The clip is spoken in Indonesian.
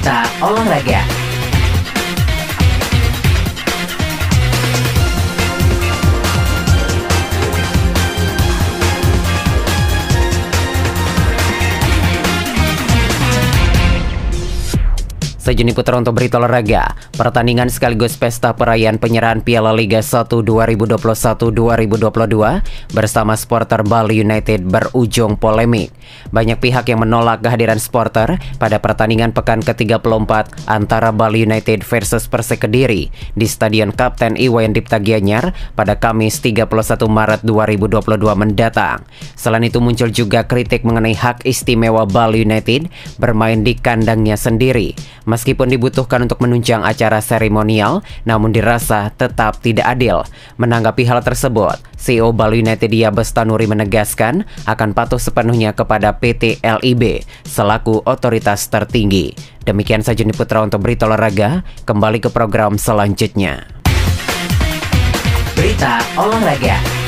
Berita Olahraga Sejuni untuk berita olahraga, pertandingan sekaligus pesta perayaan penyerahan Piala Liga 1 2021-2022 bersama supporter Bali United berujung polemik. Banyak pihak yang menolak kehadiran supporter pada pertandingan pekan ke-34 antara Bali United versus Persik Kediri di Stadion Kapten Iwayan Dipta Gianyar pada Kamis 31 Maret 2022 mendatang. Selain itu muncul juga kritik mengenai hak istimewa Bali United bermain di kandangnya sendiri. Meskipun dibutuhkan untuk menunjang acara seremonial, namun dirasa tetap tidak adil. Menanggapi hal tersebut, CEO Bali United Yabes Tanuri menegaskan akan patuh sepenuhnya kepada PT LIB selaku otoritas tertinggi. Demikian saja Putra untuk berita olahraga, kembali ke program selanjutnya. Berita olahraga.